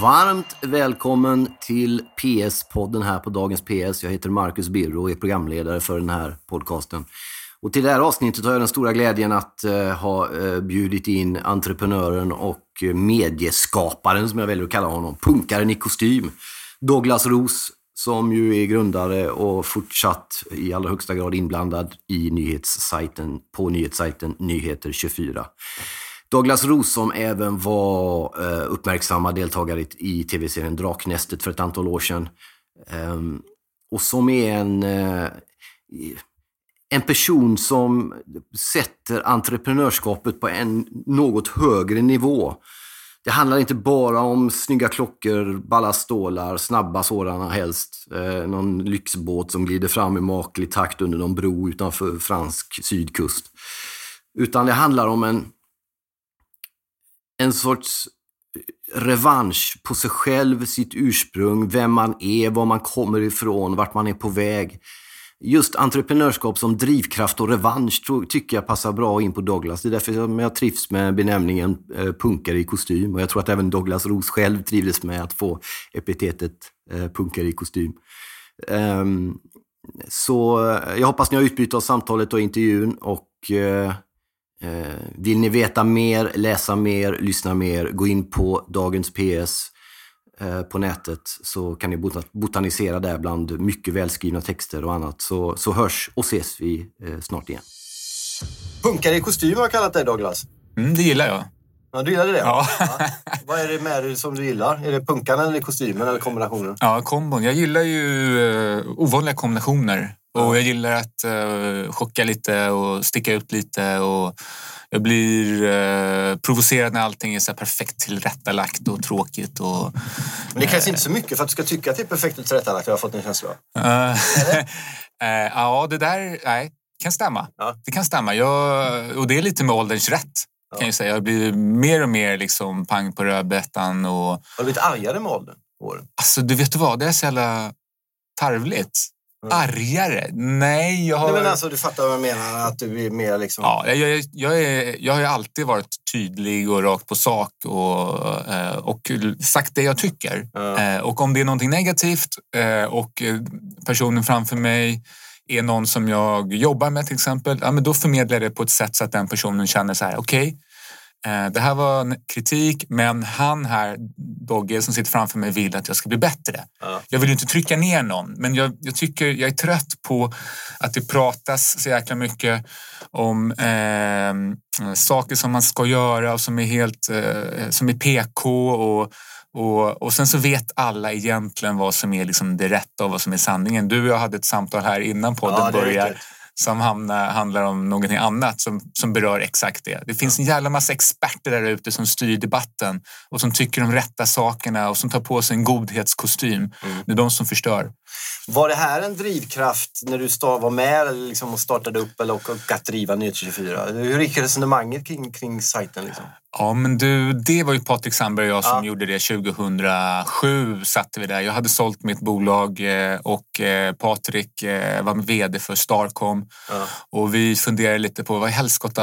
Varmt välkommen till PS-podden här på Dagens PS. Jag heter Marcus Birro och är programledare för den här podcasten. Och till det här avsnittet har jag den stora glädjen att eh, ha eh, bjudit in entreprenören och medieskaparen, som jag väljer att kalla honom, punkaren i kostym, Douglas Ros, som ju är grundare och fortsatt i allra högsta grad inblandad i nyhetssajten, på nyhetssajten Nyheter 24. Douglas Roos som även var eh, uppmärksammad deltagare i, tv-serien Draknästet för ett antal år sedan. Um, och som är en, eh, en person som sätter entreprenörskapet på en något högre nivå. Det handlar inte bara om snygga klockor, balla stålar, snabba sådana helst. Eh, någon lyxbåt som glider fram i maklig takt under någon bro utanför fransk sydkust. Utan det handlar om en en sorts eh, revansch på sig själv, sitt ursprung, vem man är, var man kommer ifrån, vart man är på väg. Just entreprenörskap som drivkraft och revansch tror, tycker jag passar bra in på Douglas. Det är därför jag, jag trivs med benämningen eh, punkare i kostym. Och jag tror att även Douglas Ros själv trivdes med att få epitetet eh, punkare i kostym. Um, så eh, jag hoppas ni har utbyte av samtalet och intervjun och eh, vill ni veta mer, läsa mer, lyssna mer, gå in på Dagens PS eh, på nätet så kan ni botanisera där bland mycket välskrivna texter och annat. Så, så hörs och ses vi eh, snart igen. Punkare i kostym har jag kallat dig Douglas. Mm, det gillar jag. Ja, du gillade det? Ja. ja. Vad är det med det som du gillar? Är det punkan eller kostymen eller kombinationen? Ja, kombon. Jag gillar ju uh, ovanliga kombinationer. Och jag gillar att uh, chocka lite och sticka ut lite. Och jag blir uh, provocerad när allting är så perfekt tillrättalagt och tråkigt. Och, Men det krävs inte så mycket för att du ska tycka att det är perfekt tillrättalagt. Jag har fått en känsla av. ja, det där nej, kan stämma. Ja. Det kan stämma. Jag, och det är lite med ålderns rätt. Ja. Kan jag, säga. jag blir mer och mer liksom pang på rödbetan. Och... Har du blivit argare med åldern? Åren? Alltså, du vet vad? Det är så jävla tarvligt. Mm. Argare? Nej, jag har... Nej, men alltså, du fattar vad jag menar? Att du är mer liksom... Ja, jag, jag, är, jag har alltid varit tydlig och rakt på sak och, eh, och sagt det jag tycker. Mm. Och om det är någonting negativt eh, och personen framför mig är någon som jag jobbar med till exempel, ja, men då förmedlar jag det på ett sätt så att den personen känner så här, okej, okay, Eh, det här var en kritik, men han här, Dogge, som sitter framför mig vill att jag ska bli bättre. Ja. Jag vill ju inte trycka ner någon, men jag, jag, tycker jag är trött på att det pratas så jäkla mycket om eh, saker som man ska göra och som är helt eh, som är PK och, och, och sen så vet alla egentligen vad som är liksom det rätta och vad som är sanningen. Du och jag hade ett samtal här innan podden ja, börjar som hamnar, handlar om någonting annat som, som berör exakt det. Det finns en jävla massa experter där ute som styr debatten och som tycker de rätta sakerna och som tar på sig en godhetskostym. Mm. Det är de som förstör. Var det här en drivkraft när du var med liksom och startade upp eller och, och att driva Nyheter24? Hur gick resonemanget kring, kring sajten? Liksom? Ja, men du, det var ju Patrik Sandberg och jag som ja. gjorde det 2007. satte vi där. Jag hade sålt mitt bolag eh, och eh, Patrik eh, var vd för Starcom. Ja. Och vi funderade lite på vad i helskotta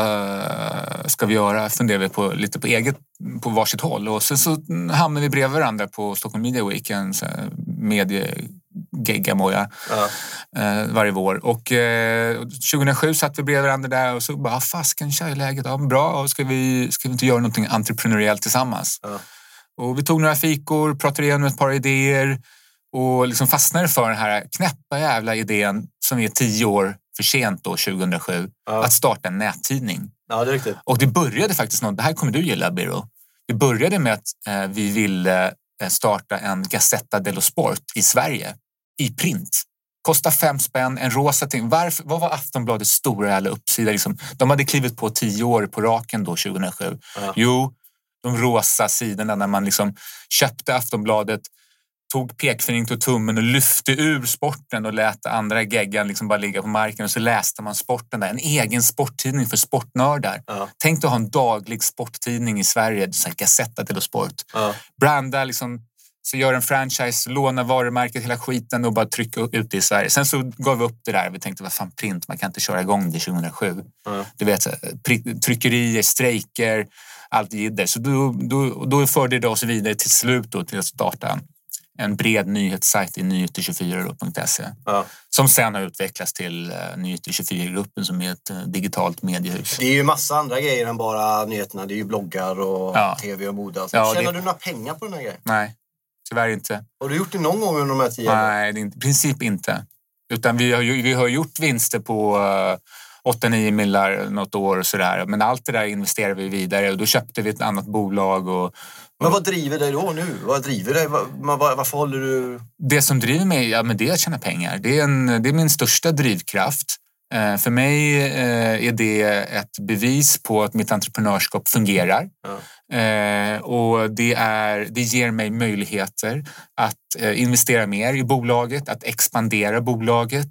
ska vi göra? Funderade vi på lite på eget, på varsitt håll. Och sen så hamnade vi bredvid varandra på Stockholm Media Week, en medie geggamoja ja. eh, varje vår. Och eh, 2007 satt vi bredvid varandra där och så bara, fasken tja, är läget? Ja, bra, och ska vi, ska vi inte göra någonting entreprenöriellt tillsammans? Ja. Och vi tog några fikor, pratade igenom ett par idéer och liksom fastnade för den här knäppa jävla idén som är tio år för sent då, 2007, ja. att starta en nättidning. Ja, det är riktigt. Och det började faktiskt, något, det här kommer du gilla Biro. Det började med att eh, vi ville eh, starta en Gazzetta dello Sport i Sverige i print. Kostar fem spänn, en rosa ting. Varför, vad var Aftonbladets stora jävla uppsida? Liksom, de hade klivit på tio år på raken då, 2007. Ja. Jo, de rosa sidorna när man liksom köpte Aftonbladet, tog pekfingret och tummen och lyfte ur sporten och lät andra geggan liksom bara ligga på marken och så läste man sporten där. En egen sporttidning för sportnördar. Ja. Tänk dig att ha en daglig sporttidning i Sverige, Gazzetta dello Sport. Ja. Branda liksom Så gör en franchise, låna varumärket, hela skiten och bara trycka ut det i Sverige. Sen så gav vi upp det där. Vi tänkte, vad fan print, man kan inte köra igång det 2007. Mm. Du vet, tryckerier, strejker, allt jidder. Så då, då, då förde det oss vidare till slut då, till att starta en bred nyhetssajt i nyheter24.se ja. som sen har utvecklats till uh, Nyheter24-gruppen som är ett uh, digitalt mediehus. Det är ju massa andra grejer än bara nyheterna. Det är ju bloggar och ja. tv och mode. Alltså. Ja, Tjänar det... du några pengar på den här grejen? Nej, tyvärr inte. Har du gjort det någon gång under de här tio åren? Nej, i princip inte. Utan vi har, vi har gjort vinster på uh, 8-9 millar något år och sådär. Men allt det där investerade vi vidare och då köpte vi ett annat bolag och men vad driver dig då nu? Vad driver dig? varför håller du... Det som driver mig ja, men det är att tjäna pengar. Det är, en, det är min största drivkraft. Eh, för mig eh, är det ett bevis på att mitt entreprenörskap fungerar. Ja. Eh, och det, är, det ger mig möjligheter att investera mer i bolaget, att expandera bolaget,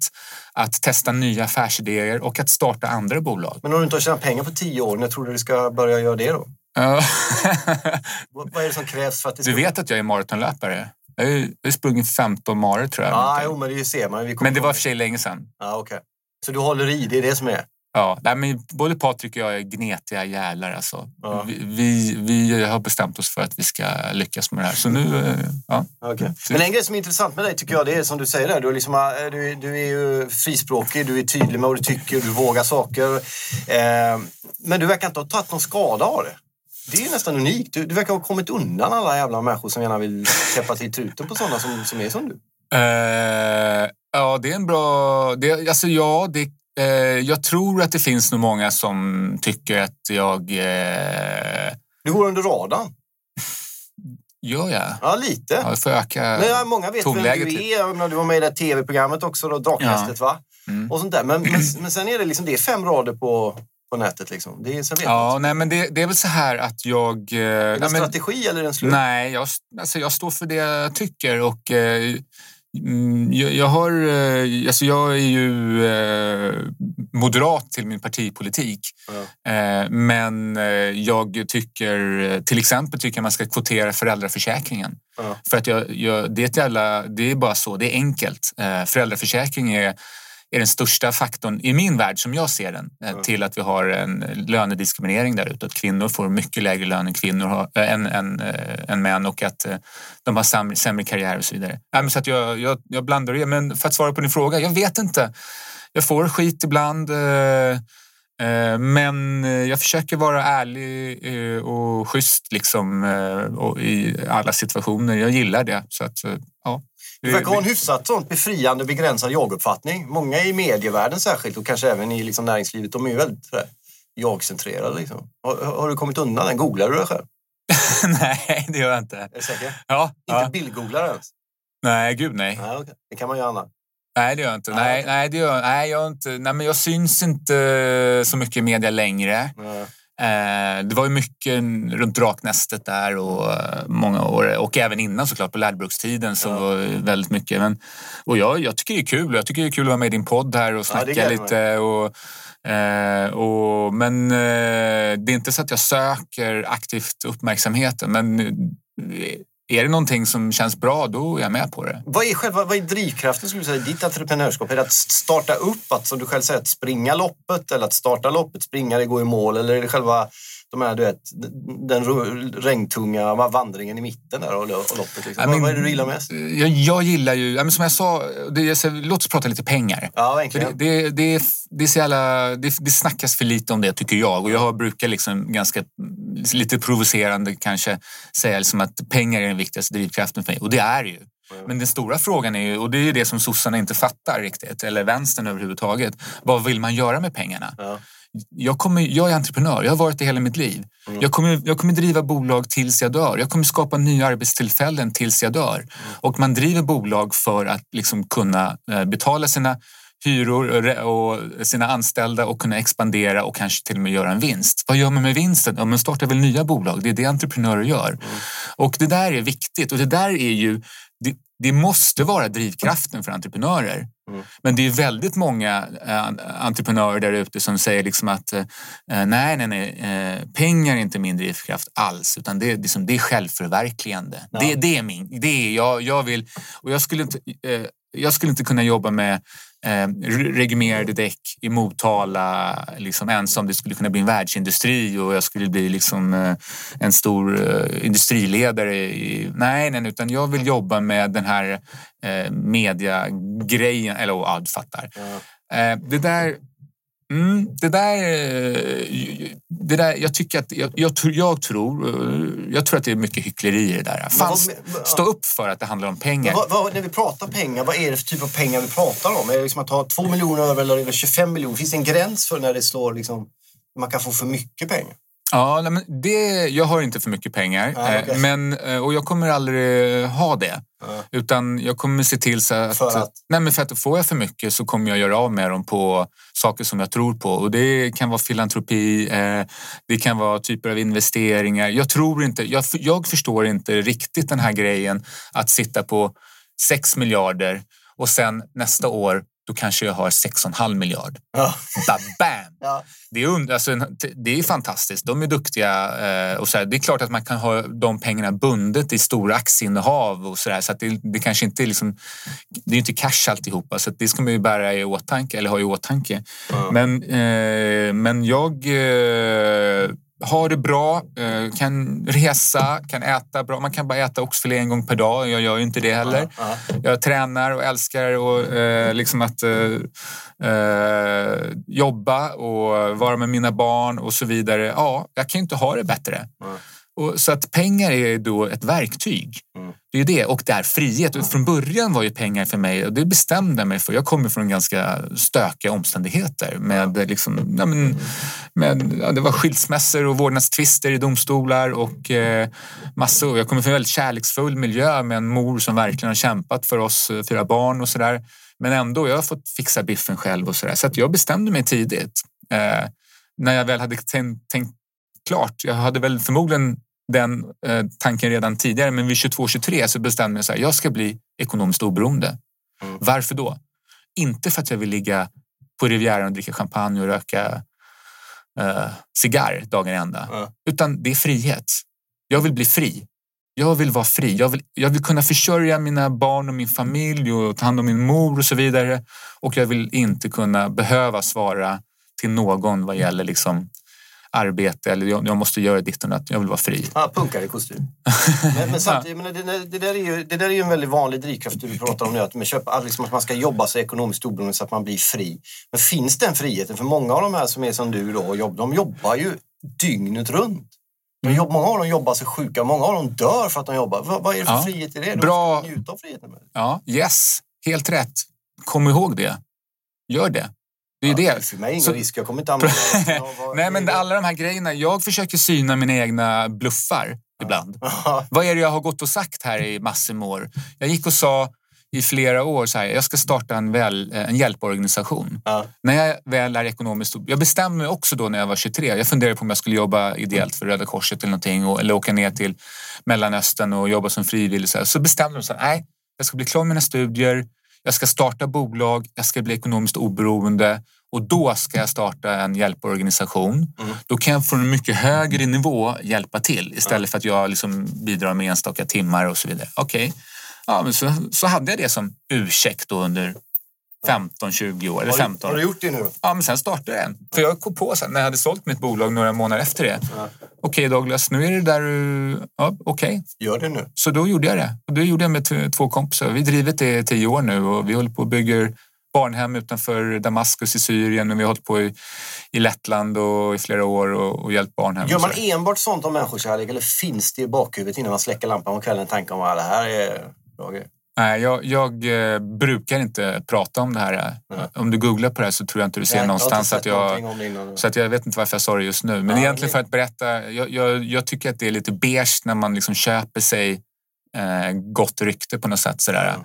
att testa nya affärsidéer och att starta andra bolag. Men om du inte har tjänat pengar på tio år, när tror du du ska börja göra det då? Vad är det som krävs för att det ska... Du vet att jag är maratonlöpare? Jag har sprungit 15 maraton tror jag. Ah, jo, men det ser man. men det var för sig länge sedan. Ah, okay. Så du håller i, det är det som är? Ja, nej, men både Patrik och jag är gnetiga jävlar. Alltså. Ja. Vi, vi, vi, har bestämt oss för att vi ska lyckas med det här. Så nu, eh, ja. Okay. Men en grej som är intressant med dig tycker jag, det är som du säger där. Du är, liksom, eh, du, du är ju frispråkig, du är tydlig med vad du tycker, du vågar saker. Eh, men du verkar inte ha tagit någon skada av det. Det är nästan unikt. Du, du verkar ha kommit undan alla jävla människor som gärna vill täppa till truten på sådana som, som är som du. Uh, ja, det är en bra... Det, alltså ja, det, jag tror att det finns nog många som tycker att jag... Uh... Du går under radarn. Gör jag? Ja, lite. Ja, får öka Men många vet vem du är. Du var med i det tv-programmet också, då, Draknästet, ja. va? Mm. Och sånt där. Men, men, men sen är det, liksom, det är fem rader på på nätet? Liksom? Det är, sen ja, nej, men det, det, är väl så här att jag... Eh, är det en strategi eller en slump? Nej, jag, alltså, jag står för det jag tycker. och eh, jag, jag, har, eh, alltså jag är ju eh, moderat till min partipolitik. Ja. Eh, men jag tycker till exempel tycker man ska kvotera föräldraförsäkringen. Ja. För att jag, jag, det, är jävla, det är bara så, det är enkelt. föräldraförsäkring är är den största faktorn i min värld som jag ser den mm. till att vi har en lönediskriminering där ute. Att kvinnor får mycket lägre lön än, kvinnor har, äh, än, än, äh, än män och att äh, de har sämre, sämre karriär och så vidare. Äh, men så att jag, jag, jag blandar det. Men för att svara på din fråga, jag vet inte. Jag får skit ibland. Men jag försöker vara ärlig och schysst liksom, i alla situationer. Jag gillar det. Så att, ja. Du verkar ha en hyfsat sånt befriande begränsad jaguppfattning. Många i medievärlden särskilt och kanske även i liksom näringslivet, de är ju väldigt jag-centrerade. Liksom. Har, har, du kommit undan den? Googlar du dig själv? nej, det gör jag inte. Är du säker? Ja. Inte ja. bildgooglar ens? Nej, gud nej. nej okay. Det kan man göra annars. Nej, det gör jag inte. Nej, nej, det gör, nej, jag inte. Nej, men jag syns inte så mycket i media längre. Nej. Eh, det var ju mycket runt Draknästet där och eh, många år och även innan såklart på Lärdbrukstiden så ja. var väldigt mycket. Men, och jag, jag tycker det är kul. Jag tycker det är kul att vara med i din podd här och snacka ja, lite. Och, eh, och, men det är inte så att jag söker aktivt uppmärksamheten. Men är det någonting som känns bra, då är jag med på det. Vad är, själva, vad är drivkraften skulle du säga, i ditt entreprenörskap? Är det att starta upp, att som du själv säger, att springa loppet eller att starta loppet, springa det, gå i mål? Eller är det själva de här, du vet, den regntunga vandringen i mitten där och, loppet? Liksom. I mean, vad är det du gillar mest? Jag, jag gillar ju, som jag sa, det, låt oss prata lite pengar. Ja, det, det, det, det, är så jävla, det, det snackas för lite om det tycker jag och jag brukar liksom ganska lite provocerande kanske säga liksom att pengar är den viktigaste drivkraften för mig och det är det ju. Men den stora frågan är ju, och det är ju det som sossarna inte fattar riktigt, eller vänstern överhuvudtaget. Vad vill man göra med pengarna? Ja jag, kommer, jag är entreprenör, jag har varit det hela mitt liv. Mm. Jag, kommer, jag kommer driva bolag tills jag dör. Jag kommer skapa nya arbetstillfällen tills jag dör. Mm. Och man driver bolag för att liksom kunna eh, betala sina hyror och sina anställda och kunna expandera och kanske till och med göra en vinst. Vad gör man med vinsten? Ja, man startar väl nya bolag. Det är det entreprenörer gör. Mm. Och det där är viktigt och det där är ju det, det måste vara drivkraften för entreprenörer. Mm. Men det är väldigt många äh, entreprenörer där ute som säger liksom att äh, nej, nej, nej, äh, pengar är inte min drivkraft alls, utan det, liksom, det är självförverkligande. Ja. Det, det är min, det är jag, jag vill, och jag skulle inte, jag skulle inte kunna jobba med eh, regummerade däck i Motala liksom, ens om det skulle kunna bli en världsindustri och jag skulle bli liksom, eh, en stor eh, industriledare. I, nej, nej, utan jag vill jobba med den här eh, mediagrejen. Eller ja, du fattar. Eh, det där Mm, det, där, eh, det där, jag tycker att, jag, jag, jag, tror, eh, jag tror att det är mycket hyckleri i det där. Fanns, stå upp för att det handlar om pengar. Vad, vad, när vi pratar pengar, vad är det för typ av pengar vi pratar om? Är det liksom att ha två miljoner över eller är det 25 miljoner? Finns det en gräns för när det slår liksom, man kan få för mycket pengar? Ja, men det, jag har inte för mycket pengar ah, okay. men, eh, och jag kommer aldrig ha det. Ah. Utan jag kommer se till så att, för att? Nej, men för att får jag för mycket så kommer jag göra av med dem på saker som jag tror på. Och det kan vara filantropi, eh, det kan vara typer av investeringar. Jag tror inte, jag, jag förstår inte riktigt den här grejen att sitta på 6 miljarder och sen nästa år då kanske jag har 6,5 miljard. Ja. Bam! Ja. Det, är, alltså, det är fantastiskt. De är duktiga. Eh, och så här, det är klart att man kan ha de pengarna bundet i stora aktieinnehav och så där, Så att det, det kanske inte är liksom, det är inte cash alltihopa. Så det ska man ju bära i åtanke eller ha i åtanke. Ja. Men, eh, men jag eh, har det bra, eh, kan resa, kan äta bra. Man kan bara äta oxfilé en gång per dag. Jag gör ju inte det heller. Jag tränar och älskar och, eh, liksom att eh, eh, jobba och vara med mina barn och så vidare. Ja, jag kan inte ha det bättre. Och, så att pengar är då ett verktyg. Mm. Det är det. Och det är frihet. Och från början var ju pengar för mig, och det bestämde jag mig för. Jag kommer från ganska stökiga omständigheter. Med liksom, ja, men, med, ja, det var skilsmässor och vårdnadstvister i domstolar och eh, massor. Jag kommer från en väldigt kärleksfull miljö med en mor som verkligen har kämpat för oss eh, fyra barn och sådär. Men ändå, jag har fått fixa biffen själv och sådär. Så att jag bestämde mig tidigt. Eh, när jag väl hade tänkt, tänkt klart. Jag hade väl förmodligen den eh, tanken redan tidigare, men vid 22-23 så bestämde jag mig att jag ska bli ekonomiskt oberoende. Mm. Varför då? Inte för att jag vill ligga på Rivieran och dricka champagne och röka eh, cigarr dagen ända, mm. utan det är frihet. Jag vill bli fri. Jag vill vara fri. Jag vill, jag vill kunna försörja mina barn och min familj och ta hand om min mor och så vidare. Och jag vill inte kunna behöva svara till någon vad gäller liksom arbete eller jag, jag måste göra ditt och datt, jag vill vara fri. Ja, punkare i kostym. men, men samtidigt, men det, det, där är ju, det där är ju en väldigt vanlig drivkraft du pratar om nu, att, med köpa, liksom att man ska jobba sig ekonomiskt oberoende så att man blir fri. Men finns den friheten? För många av de här som är som du då, de jobbar ju dygnet runt. De jobb, många av dem jobbar sig sjuka, många av dem dör för att de jobbar. Vad, vad är det för ja. frihet i det? De Bra. njuta av friheten. Ja, yes, helt rätt. Kom ihåg det. Gör det. Det är ja, det. För mig ingen så... risk. Jag kommer inte använda Nej, men alla de här grejerna. Jag försöker syna mina egna bluffar ibland. Vad är det jag har gått och sagt här i massor med år? Jag gick och sa i flera år så här, jag ska starta en, väl, en hjälporganisation. Ja. När jag väl är ekonomiskt... Jag bestämde mig också då när jag var 23. Jag funderade på om jag skulle jobba ideellt för Röda Korset eller någonting och, eller åka ner till Mellanöstern och jobba som frivillig. Så, så bestämde jag mig nej, jag ska bli klar med mina studier jag ska starta bolag, jag ska bli ekonomiskt oberoende och då ska jag starta en hjälporganisation. Mm. Då kan jag från en mycket högre nivå hjälpa till istället för att jag liksom bidrar med enstaka timmar och så vidare. Okej, okay. ja, så, så hade jag det som ursäkt under 15-20 år. Eller 15. Har du gjort det nu? Ja, men sen startade jag en. För jag kom på sen när jag hade sålt mitt bolag några månader efter det. Ja. Okej okay, Douglas, nu är det där du... Ja, okej. Okay. Gör det nu. Så då gjorde jag det. Och det gjorde jag med två kompisar. Vi har drivit det i tio år nu och vi håller på och bygger barnhem utanför Damaskus i Syrien och vi har hållit på i, i Lettland och i flera år och, och hjälpt barnhem. Gör man enbart sånt om människokärlek eller finns det i bakhuvudet innan man släcker lampan om kvällen en tanke om att det här är bra grejer? Nej, jag, jag eh, brukar inte prata om det här. Mm. Om du googlar på det här så tror jag inte du ser Nej, någonstans jag att jag... Så att jag vet inte varför jag sa det just nu. Men ja, egentligen för att berätta. Jag, jag, jag, tycker att det är lite beige när man liksom köper sig eh, gott rykte på något sätt. Sådär. Eh,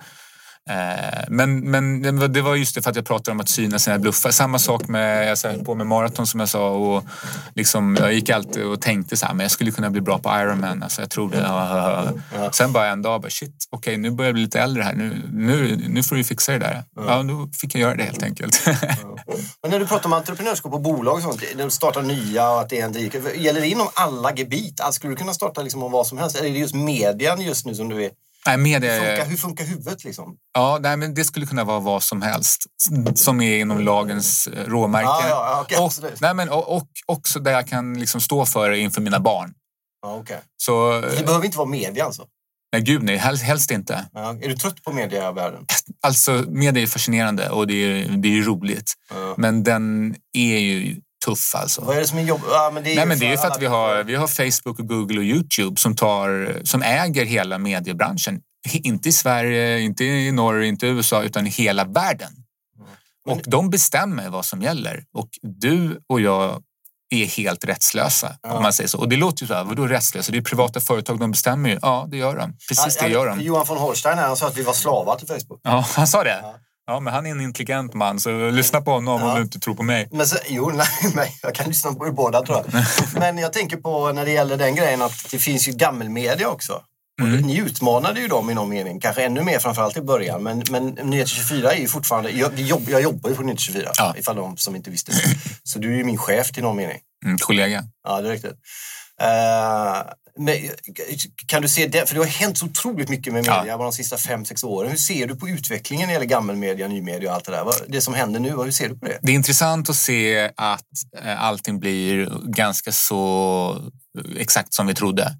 men, men det var just det för att jag pratade om att syna sina bluffar. Samma sak med, jag höll på med maraton som jag sa och liksom, jag gick alltid och tänkte så här, men jag skulle kunna bli bra på Ironman. Alltså, jag tror det. Sen bara en dag, bara, shit, okej okay, nu börjar jag bli lite äldre här. Nu, nu, nu får du fixa det där. Ja, då fick jag göra det helt enkelt. men när du pratar om entreprenörskap och bolag och sånt, när du startar nya och att det är en dik, gäller det inom alla gebit? Alltså, skulle du kunna starta liksom om vad som helst? Eller är det just median just nu som du är Nej, media... hur, funkar, hur funkar huvudet? Liksom? Ja, nej, men det skulle kunna vara vad som helst som är inom lagens eh, råmärken. Ja, ja, okay, och, nej, men, och, och också där jag kan liksom stå för det inför mina barn. Ja, okay. Så, det behöver inte vara media alltså? Nej, gud nej. Helst, helst inte. Ja, är du trött på medievärlden? Alltså, media är fascinerande och det är, det är roligt. Ja. Men den är ju tuff alltså. Vad är det som är jobbigt? Ja, men det är Nej, men det är för att vi har, vi har Facebook, och Google och Youtube som, tar, som äger hela mediebranschen. Inte i Sverige, inte i Norge, inte i USA, utan i hela världen. Och de bestämmer vad som gäller. Och du och jag är helt rättslösa. Ja. Om man säger så. Och det låter ju så här, vadå rättslösa? Det är privata företag, de bestämmer ju. Ja, det gör de. Precis ja, det gör de. Johan von Holstein han sa att vi var slavar till Facebook. Ja, han sa det? Ja. Ja, men han är en intelligent man, så lyssna på honom ja. om du inte tror på mig. Men så, jo, nej, nej, jag kan lyssna på er båda tror jag. men jag tänker på när det gäller den grejen att det finns ju gammelmedia också. Mm. Ni utmanade ju dem i någon mening, kanske ännu mer framförallt i början. Men, men Nyheter 24 är ju fortfarande, jag, jobb, jag jobbar ju på Nyheter 24 ja. ifall de som inte visste det. Så du är ju min chef till någon mening. Mm, kollega. Ja, det är riktigt. Uh, men, kan du se det? För det har hänt så otroligt mycket med media ja. de sista fem, sex åren. Hur ser du på utvecklingen när det gäller gammelmedia, nymedia och allt det där? Det som händer nu, hur ser du på det? Det är intressant att se att eh, allting blir ganska så exakt som vi trodde.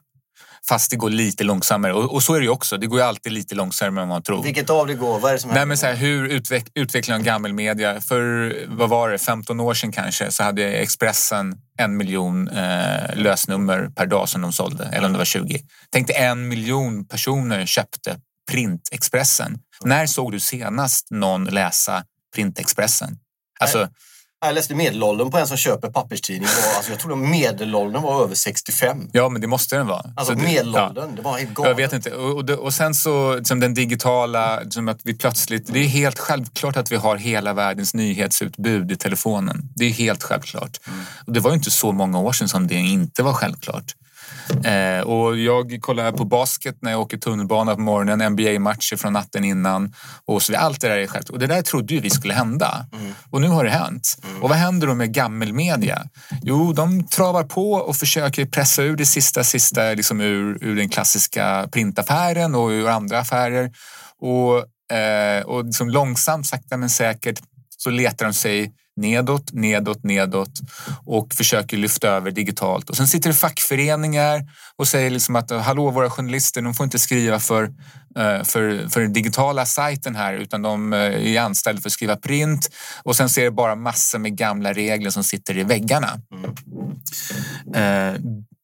Fast det går lite långsammare. Och, och så är det ju också. Det går ju alltid lite långsammare än man tror. Vilket av det går? Vad är det som Nej, men så här, hur utveck, utvecklingen av gammelmedia. För vad var det, 15 år sedan kanske så hade Expressen en miljon eh, lösnummer per dag som de sålde. Eller om det var 20. Tänk dig en miljon personer köpte Printexpressen. När såg du senast någon läsa Printexpressen? Alltså, jag läste medelåldern på en som köper papperstidning. Alltså jag tror medelåldern var över 65. Ja, men det måste den vara. Alltså medelåldern, ja. det var helt galet. Jag vet inte. Och, och, och sen så liksom den digitala, som att vi plötsligt... Det är helt självklart att vi har hela världens nyhetsutbud i telefonen. Det är helt självklart. Mm. Och det var inte så många år sedan som det inte var självklart. Eh, och jag kollar på basket när jag åker tunnelbana på morgonen, NBA-matcher från natten innan. Och så, allt det där är självklart. Och det där trodde ju vi skulle hända. Mm. Och nu har det hänt. Mm. Och vad händer då med gammelmedia? Jo, de travar på och försöker pressa ur det sista, sista liksom ur, ur den klassiska printaffären och ur andra affärer. Och, eh, och liksom långsamt, sakta men säkert så letar de sig nedåt, nedåt, nedåt och försöker lyfta över digitalt. Och sen sitter det fackföreningar och säger liksom att hallå, våra journalister, de får inte skriva för, eh, för, för den digitala sajten här utan de eh, är anställda för att skriva print. Och sen ser det bara massor med gamla regler som sitter i väggarna. Mm.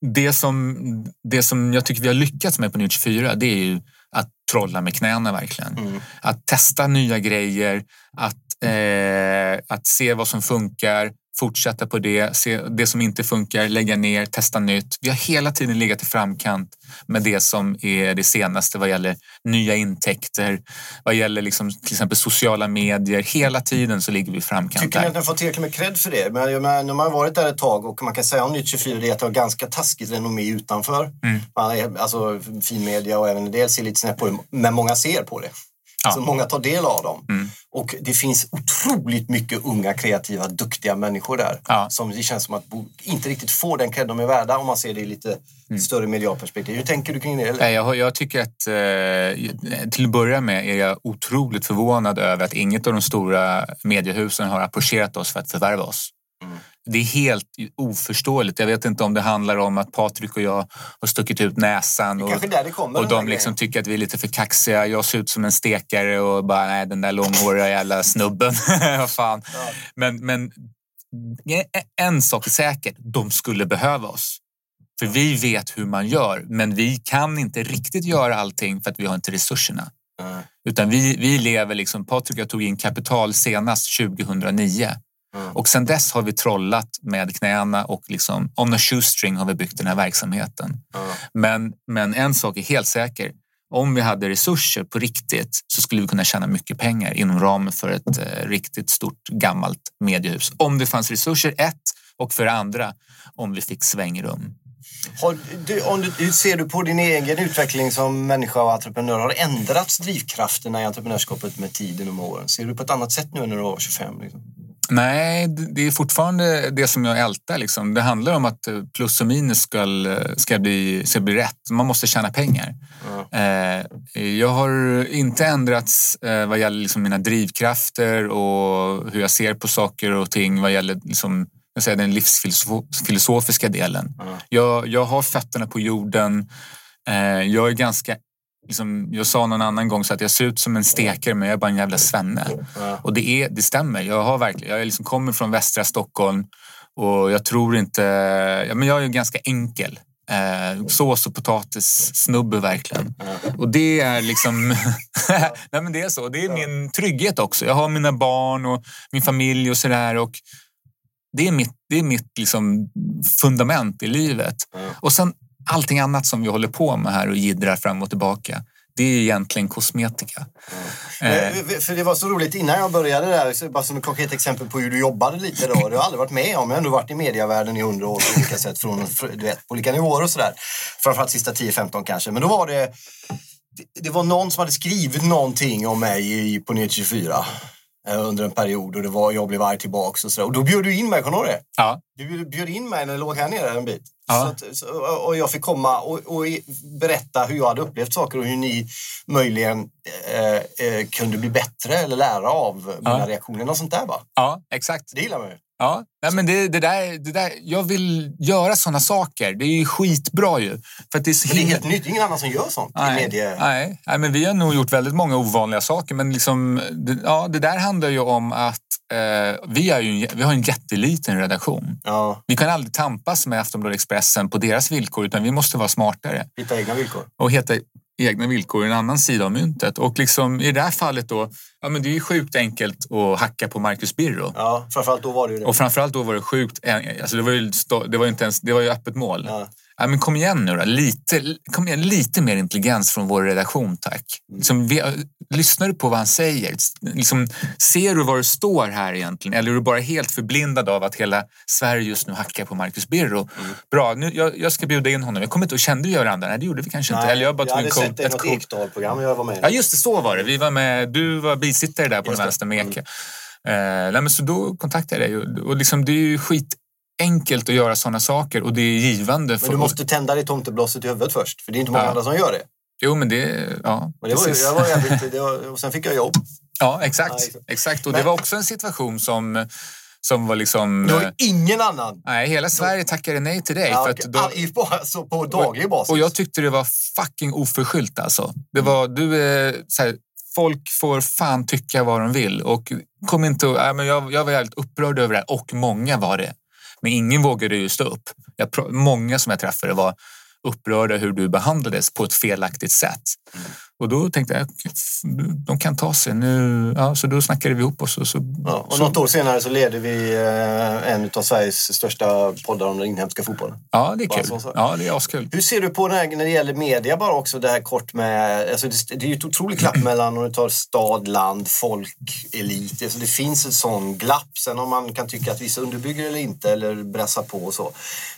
Det som, det som jag tycker vi har lyckats med på Nytt 24 det är ju att trolla med knäna verkligen. Mm. Att testa nya grejer, att Eh, att se vad som funkar, fortsätta på det, se det som inte funkar, lägga ner, testa nytt. Vi har hela tiden legat i framkant med det som är det senaste vad gäller nya intäkter, vad gäller liksom, till exempel sociala medier. Hela tiden så ligger vi i framkant. Tycker ni att ni har fått tillräckligt med cred för det? Men, men, när man har varit där ett tag och man kan säga om Nytt 24 det är att det har ganska taskigt renommé utanför. Mm. alltså finmedia och även en del ser lite snett på det, men många ser på det. Ja. Så många tar del av dem. Mm. Och det finns otroligt mycket unga, kreativa, duktiga människor där. Ja. Som det känns som att inte riktigt får den cred de är värda om man ser det i lite mm. större medialperspektiv. Hur tänker du kring det? Eller? Jag, jag tycker att eh, till att börja med är jag otroligt förvånad över att inget av de stora mediehusen har approcherat oss för att förvärva oss. Mm det är helt oförståeligt. Jag vet inte om det handlar om att Patrik och jag har stuckit ut näsan och, och de liksom tycker att vi är lite för kaxiga. Jag ser ut som en stekare och bara, nej den där långhåriga jävla snubben. Fan. Ja. Men, men en sak är säkert, de skulle behöva oss. För vi vet hur man gör, men vi kan inte riktigt göra allting för att vi har inte resurserna. Mm. Utan vi, vi lever liksom, Patrik och jag tog in kapital senast 2009. Mm. Och sen dess har vi trollat med knäna och liksom on a shoestring har vi byggt den här verksamheten. Mm. Men, men en sak är helt säker. om vi hade resurser på riktigt så skulle vi kunna tjäna mycket pengar inom ramen för ett eh, riktigt stort gammalt mediehus. Om det fanns resurser, ett, och för andra om vi fick svängrum. Du, om du, hur ser du på din egen utveckling som människa och entreprenör? Har ändrats drivkrafterna i entreprenörskapet med tiden och med åren? Ser du på ett annat sätt nu när du var 25? Liksom? Nej, det är fortfarande det som jag ältar. Liksom. Det handlar om att plus och minus ska, ska, bli, ska bli rätt. Man måste tjäna pengar. Mm. Jag har inte ändrats eh, vad gäller liksom mina drivkrafter och hur jag ser på saker och ting vad gäller liksom, jag säger, den livsfilosofiska delen. Mm. Jag, jag har fötterna på jorden. Eh, jag är ganska Liksom, jag sa någon annan gång så att jag ser ut som en stekare men jag är bara en jävla svenne. Ja. Och det, är, det stämmer. Jag, har verkligen, jag liksom kommer från västra Stockholm och jag tror inte... Ja, men jag är ganska enkel. Eh, sås och potatis snubbe verkligen. Och det är liksom... Nej, men det är så. Det är min trygghet också. Jag har mina barn och min familj och sådär. det är mitt, det är mitt liksom fundament i livet. Och sen allting annat som vi håller på med här och gidrar fram och tillbaka det är egentligen kosmetika. Mm. Eh. För det var så roligt innan jag började där, bara som ett konkret exempel på hur du jobbade lite då. Du har aldrig varit med om, jag har ändå varit i medievärlden i hundra år på olika sätt, från, du vet, på olika nivåer och sådär. Framförallt sista 10-15 kanske. Men då var det, det var någon som hade skrivit någonting om mig på Nyhet 24 eh, under en period och det var, jag blev arg tillbaks och sådär. Och då bjöd du in mig, kommer du? Ja. Du bjöd in mig när jag låg här nere en bit. Ja. Att, och jag fick komma och, och, berätta hur jag hade upplevt saker och hur ni möjligen eh, eh, kunde bli bättre eller lära av mina ja. reaktioner. och sånt där va? Ja, exakt. Det gillar man ju. Ja, nej, men det, det, där, det där, jag vill göra såna saker. Det är ju skitbra ju. För det, är så det är helt nytt. Ingen annan som gör sånt nej, i medie... Nej, nej, men vi har nog gjort väldigt många ovanliga saker. Men liksom, det, ja, det där handlar ju om att vi, är ju, vi har en jätteliten redaktion. Ja. Vi kan aldrig tampas med Aftonbladet Expressen på deras villkor utan vi måste vara smartare. Hitta egna villkor. Och hitta egna villkor i en annan sida av myntet. Och liksom, i det här fallet då, ja, men det är ju sjukt enkelt att hacka på Marcus Birro. Ja, framförallt då var det ju det. Och framförallt då var det sjukt, alltså det var ju, det var ju inte ens, det var ju öppet mål. Ja. Ja, men kom igen nu då. Lite, kom igen, lite mer intelligens från vår redaktion, tack. Liksom, vi, lyssnar du på vad han säger? Liksom, ser du var du står här egentligen? Eller är du bara helt förblindad av att hela Sverige just nu hackar på Marcus Birro? Mm. Bra, nu, jag, jag, ska bjuda in honom. Jag kommer inte ihåg, kände vi varandra? Nej, det gjorde vi kanske Nej, inte. Eller jag, bara jag hade sett det i något Ekdal-program jag var med Ja, just det. Så var det. Vi var med, du var bisittare där på den vänster med Eke. Mm. Eh, nej, men så då kontaktade jag dig och, och liksom, det är ju skit enkelt att göra sådana saker och det är givande. Men du måste tända det tomteblåset i huvudet först, för det är inte många ja. andra som gör det. Jo, men det... Ja, men det var, jag var jävligt, det var, och sen fick jag jobb. Ja, exakt. Ja, exakt. Och men, det var också en situation som som var liksom... Det var ingen annan. Nej, hela Sverige tackade nej till dig. Ja, för att då, på, alltså på daglig basis. Och jag tyckte det var fucking oförskyllt alltså. Det var, du är, så här, folk får fan tycka vad de vill. Och kom inte, äh, men jag, jag var jävligt upprörd över det och många var det. Men ingen vågade ju stå upp. Jag, många som jag träffade var upprörda hur du behandlades på ett felaktigt sätt. Mm. Och då tänkte jag, de kan ta sig. Nu, ja, så då snackade vi ihop oss. Och, så, ja, och så, något år senare så leder vi eh, en av Sveriges största poddar om den inhemska fotbollen. Ja, det är kul. Så, så. Ja, det är askul. Hur ser du på det här när det gäller media bara också, det här kort med... Alltså det, det är ju ett otroligt glapp mellan om du tar stad, land, folk, elit. Alltså det finns ett sån glapp. Sen om man kan tycka att vissa underbygger eller inte eller brassar på och så.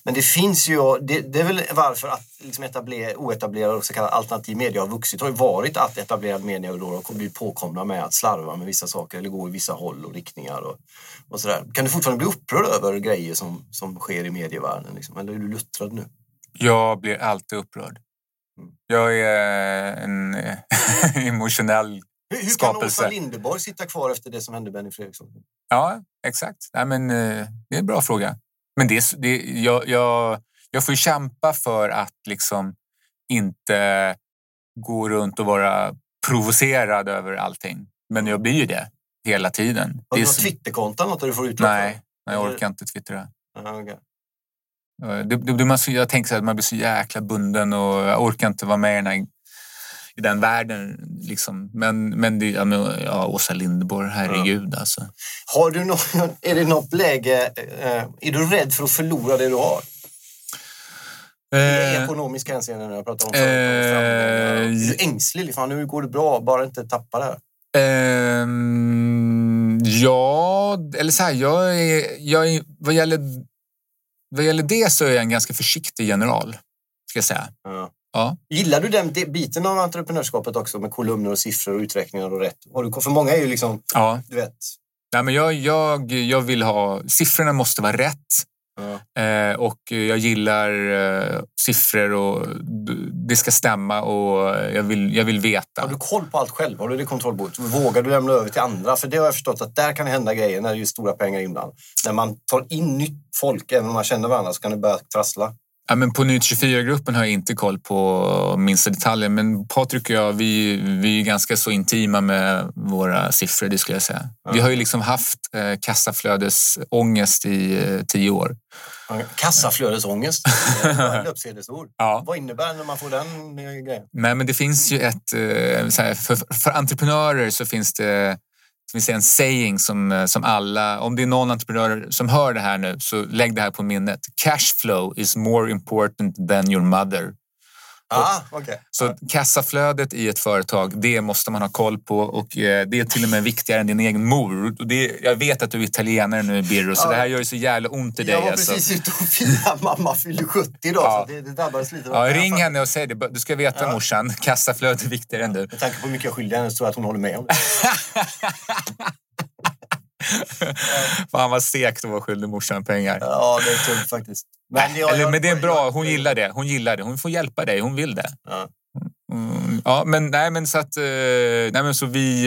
Men det finns ju, det, det är väl varför att liksom etabler, oetablerad och så kallad alternativ media har vuxit har ju varit att etablerad media då har blivit påkomna med att slarva med vissa saker eller gå i vissa håll och riktningar och, och sådär. Kan du fortfarande bli upprörd över grejer som, som sker i medievärlden? Liksom? Eller är du luttrad nu? Jag blir alltid upprörd. Mm. Jag är en emotionell hur, hur kan Åsa Linderborg sitta kvar efter det som hände Benny Fredriksson? Ja, exakt. Nej, men, eh, det är en bra fråga. Men det, det, jag, jag, jag får kämpa för att liksom inte gå runt och vara provocerad över allting. Men jag blir ju det hela tiden. Har du något Twitterkonto något där du får utlopp Nej, jag orkar inte twittra. Aha, okay. det, det, man, jag tänker så att man blir så jäkla bunden och jag orkar inte vara med i den, här, i den världen. Liksom. Men, men, det, ja, men ja, Åsa Linderborg, herregud ja. alltså. Har du något, är det något läge, eh, är du rädd för att förlora det du har? I Eh, ekonomisk hänseende när jag pratar om. Eh, ängslig? Liksom, nu går det bra, bara inte tappa det här. Ehm, ja, eller så här, jag är, jag är, vad, gäller, vad gäller det så är jag en ganska försiktig general, ska jag säga. Ja. Ja. Gillar du den de- biten av entreprenörskapet också med kolumner och siffror och uträkningar och rätt? För många är ju liksom, Ja, du vet, Nej, men jag, jag, jag vill ha... Siffrorna måste vara rätt. Ja. Eh, och jag gillar eh, siffror och det ska stämma och jag vill, jag vill veta. Har du koll på allt själv? Har du det kontrollbordet? Vågar du lämna över till andra? För det har jag förstått att där kan det hända grejer när det är stora pengar inblandade. När man tar in nytt folk, även om man känner varandra, så kan det börja trassla. Ja, men på Nytt 24-gruppen har jag inte koll på minsta detaljer. Men Patrik och jag, vi, vi är ganska så intima med våra siffror, det skulle jag säga. Vi har ju liksom haft eh, kassaflödesångest i eh, tio år. Kassaflödesångest. Det är ett löpsedelsord. Ja. Vad innebär det när man får den eh, grejen? Nej, men det finns ju ett... eh, för, för entreprenörer så finns det ska vi säga, en saying som, eh, som alla... Om det är någon entreprenör som hör det här nu, så lägg det här på minnet. Cashflow is more important than your mother. Ah, okej. Så kassaflödet i ett företag, det måste man ha koll på och eh, det är till och med viktigare än din egen mor. Det, jag vet att du är italienare nu, Birro, så Ja. det här gör ju så jävla ont i dig. Jag var alltså. precis ute och firade mamma fyllde 70 idag, Ja. så det, det drabbades lite. Ja, ring henne och säg det. Du ska veta Ja. morsan, kassaflödet är viktigare än du. Med tanke på hur mycket jag skyller henne så tror jag att hon håller med om det. Fan vad segt att vara skyldig morsan pengar. Ja, det är tungt faktiskt. Men, jag- Eller, jag- men det är bra, hon gillar det. Hon gillar det. Hon får hjälpa dig, hon vill det. Ja. Mm, ja, men nej, men så att... eh, Nej, men så vi...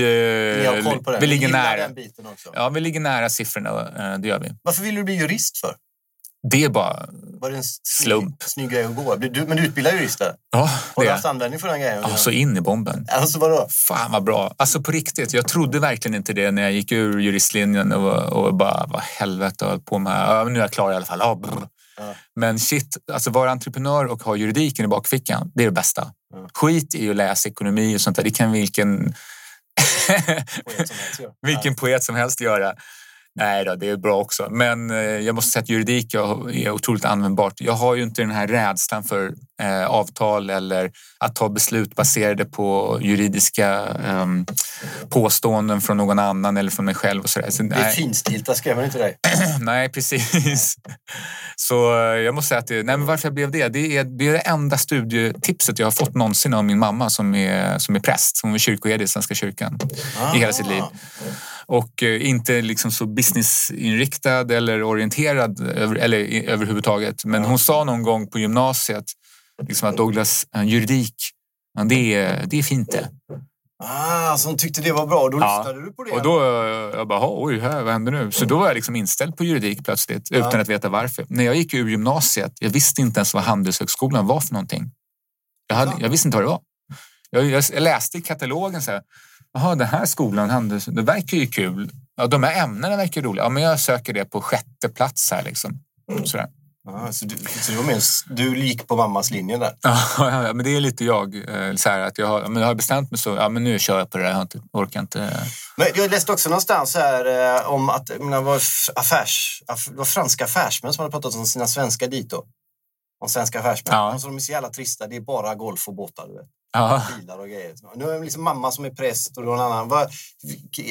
Ni har eh, koll på det. Vi ligger nära. den biten också. Ja, vi ligger nära siffrorna. eh, Det gör vi. Varför vill du bli jurist för? Det är bara... Var det en snygg, Slump. snygg grej att gå? Du, men du utbildar jurister? Ja, Har det du är. haft användning för den grejen? Ja, så in i bomben. Alltså vadå? Fan vad bra. Alltså på riktigt, jag trodde verkligen inte det när jag gick ur juristlinjen och, och bara, vad helvete har jag på med? Ja, nu är jag klar i alla fall. Ja. Ja. Men shit, alltså vara entreprenör och ha juridiken i bakfickan, det är det bästa. Ja. Skit i att läsa ekonomi och sånt där. Det kan vilken, Poet helst, vilken poet som helst göra. Nej då, det är bra också. Men eh, jag måste säga att juridik är otroligt användbart. Jag har ju inte den här rädslan för eh, avtal eller att ta beslut baserade på juridiska eh, påståenden från någon annan eller från mig själv. Och så där. Så, Det är nej, finstilt, där skrämmer inte dig. nej, precis. Så eh, jag måste säga att det, nej, men varför jag blev det, det är, det är det enda studietipset jag har fått någonsin av min mamma som är, som är präst. Hon är kyrkoherde i Svenska kyrkan i hela sitt liv. Och eh, inte liksom så businessinriktad eller orienterad över, eller överhuvudtaget. Men hon sa någon gång på gymnasiet liksom att Douglas, juridik, ja, det, är, det är fint det. Ah, så hon tyckte det var bra och då Ja. lyssnade du på det? Och då eh, jag bara, oj, här, vad händer nu? Så då var jag liksom inställd på juridik plötsligt utan att veta varför. När jag gick ur gymnasiet, jag visste inte ens vad Handelshögskolan var för någonting. Jag, hade, Ja. jag visste inte vad det var. Jag, jag, jag läste i katalogen så här, jaha, den här skolan, handels, det verkar ju kul. Ja, de här ämnena verkar roliga. Ja, men jag söker det på sjätte plats här liksom. Sådär. Ah, så du, så du, var med, du gick på mammas linje där? Ja, men det är lite jag. eh, Så här, att jag har, men jag har bestämt mig så, ja men nu kör jag på det där, jag har inte, orkar inte. Men jag läste också någonstans här eh, om att det, var affärs, det var franska affärsmän som hade pratat om sina svenska dito. Om svenska affärsmän. Ja. Alltså, de är så jävla trista. Det är bara golf och båtar. Du vet. Ja. Bilar och grejer. Nu är det liksom mamma som är präst och någon annan. Var,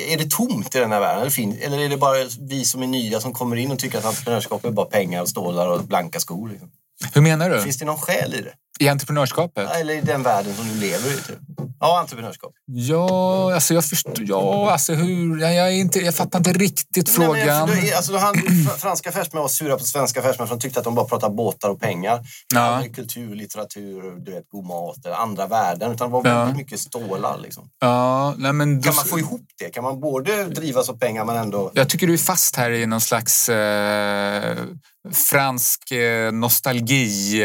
är det tomt i den här världen? Eller, fin, eller är det bara vi som är nya som kommer in och tycker att entreprenörskap är bara pengar och stålar och blanka skor? Liksom? Hur menar du? Finns det någon skäl i det? I entreprenörskapet? Eller i den världen som du lever i? Typ? Ja, entreprenörskap. Ja, alltså jag förstår. Ja, alltså hur? Jag, jag, inte, jag fattar inte riktigt Nej, men frågan. för då, alltså, då han, fr- franska affärsmän var sura på svenska affärsmän som tyckte att de bara pratade båtar och pengar. Ja. Kultur, litteratur, du vet, god mat, eller andra värden. Utan det var Ja. väldigt mycket stålar. Liksom. Ja, nej, men då, Kan man få ihop det? Kan man både drivas av pengar men ändå... Jag tycker du är fast här i någon slags eh, fransk eh, nostalgi,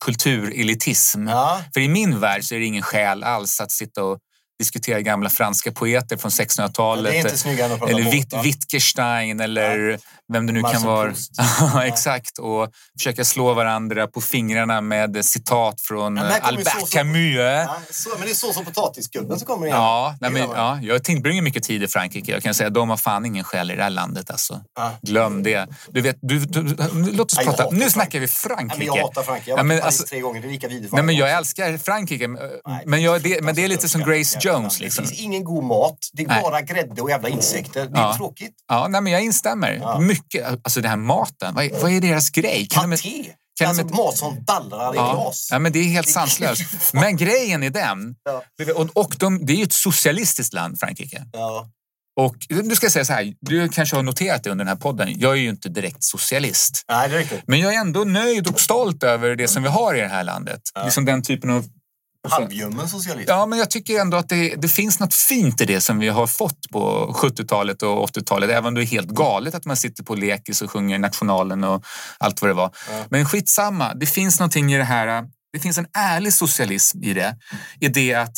kulturelitism. Ja, För i min värld så är det ingen skäl alls att sitta och diskutera gamla franska poeter från 1600-talet. Det är inte snyggare än att prata eller Witt? Wittgenstein eller vem det nu Marcel kan vara. Ja, Exakt. Och försöka slå varandra på fingrarna med citat från Ja, Albert Camus. Ja, så, men det är så som potatisgubben som kommer igen. Ja, nej, men, ja, jag tillbringar mycket tid i Frankrike. Jag kan säga de har fan ingen själ i det här landet. Alltså. Ja. Glöm det. Du vet, du, du, du, låt oss Ja, prata. Nu snackar vi Frankrike. jag hatar Frankrike. Jag har Ja, varit i Paris alltså- tre gånger. Det är lika vidrigt Nej, men varje jag älskar Frankrike. Men, jag, det, men det är lite som Grace jävla- Jones. Liksom. Det finns ingen god mat. Det är Nej. bara grädde och jävla insekter. Det är Ja. tråkigt. Ja, nej, men jag instämmer. Ja. Mycket. Alltså det här maten. Vad är, vad är deras grej? Kan de, Paté. kan alltså de- mat som dallrar i ja, glas. ja, men det är helt sanslöst. Men grejen är den. Och, och de, det är ju ett socialistiskt land, Frankrike. Ja. Och du ska säga så här, du kanske har noterat det under den här podden. Jag är ju inte direkt socialist. Nej, det är riktigt. Men jag är ändå nöjd och stolt över det som vi har i det här landet. Ja. Liksom den typen av... Halvljummen socialism. Ja, men jag tycker ändå att det, det finns något fint i det som vi har fått på 70-talet och 80-talet. Även om det är helt galet att man sitter på lekis och sjunger Nationalen och allt vad det var. Ja. Men skitsamma, det finns någonting i det här. Det finns en ärlig socialism i det. I det att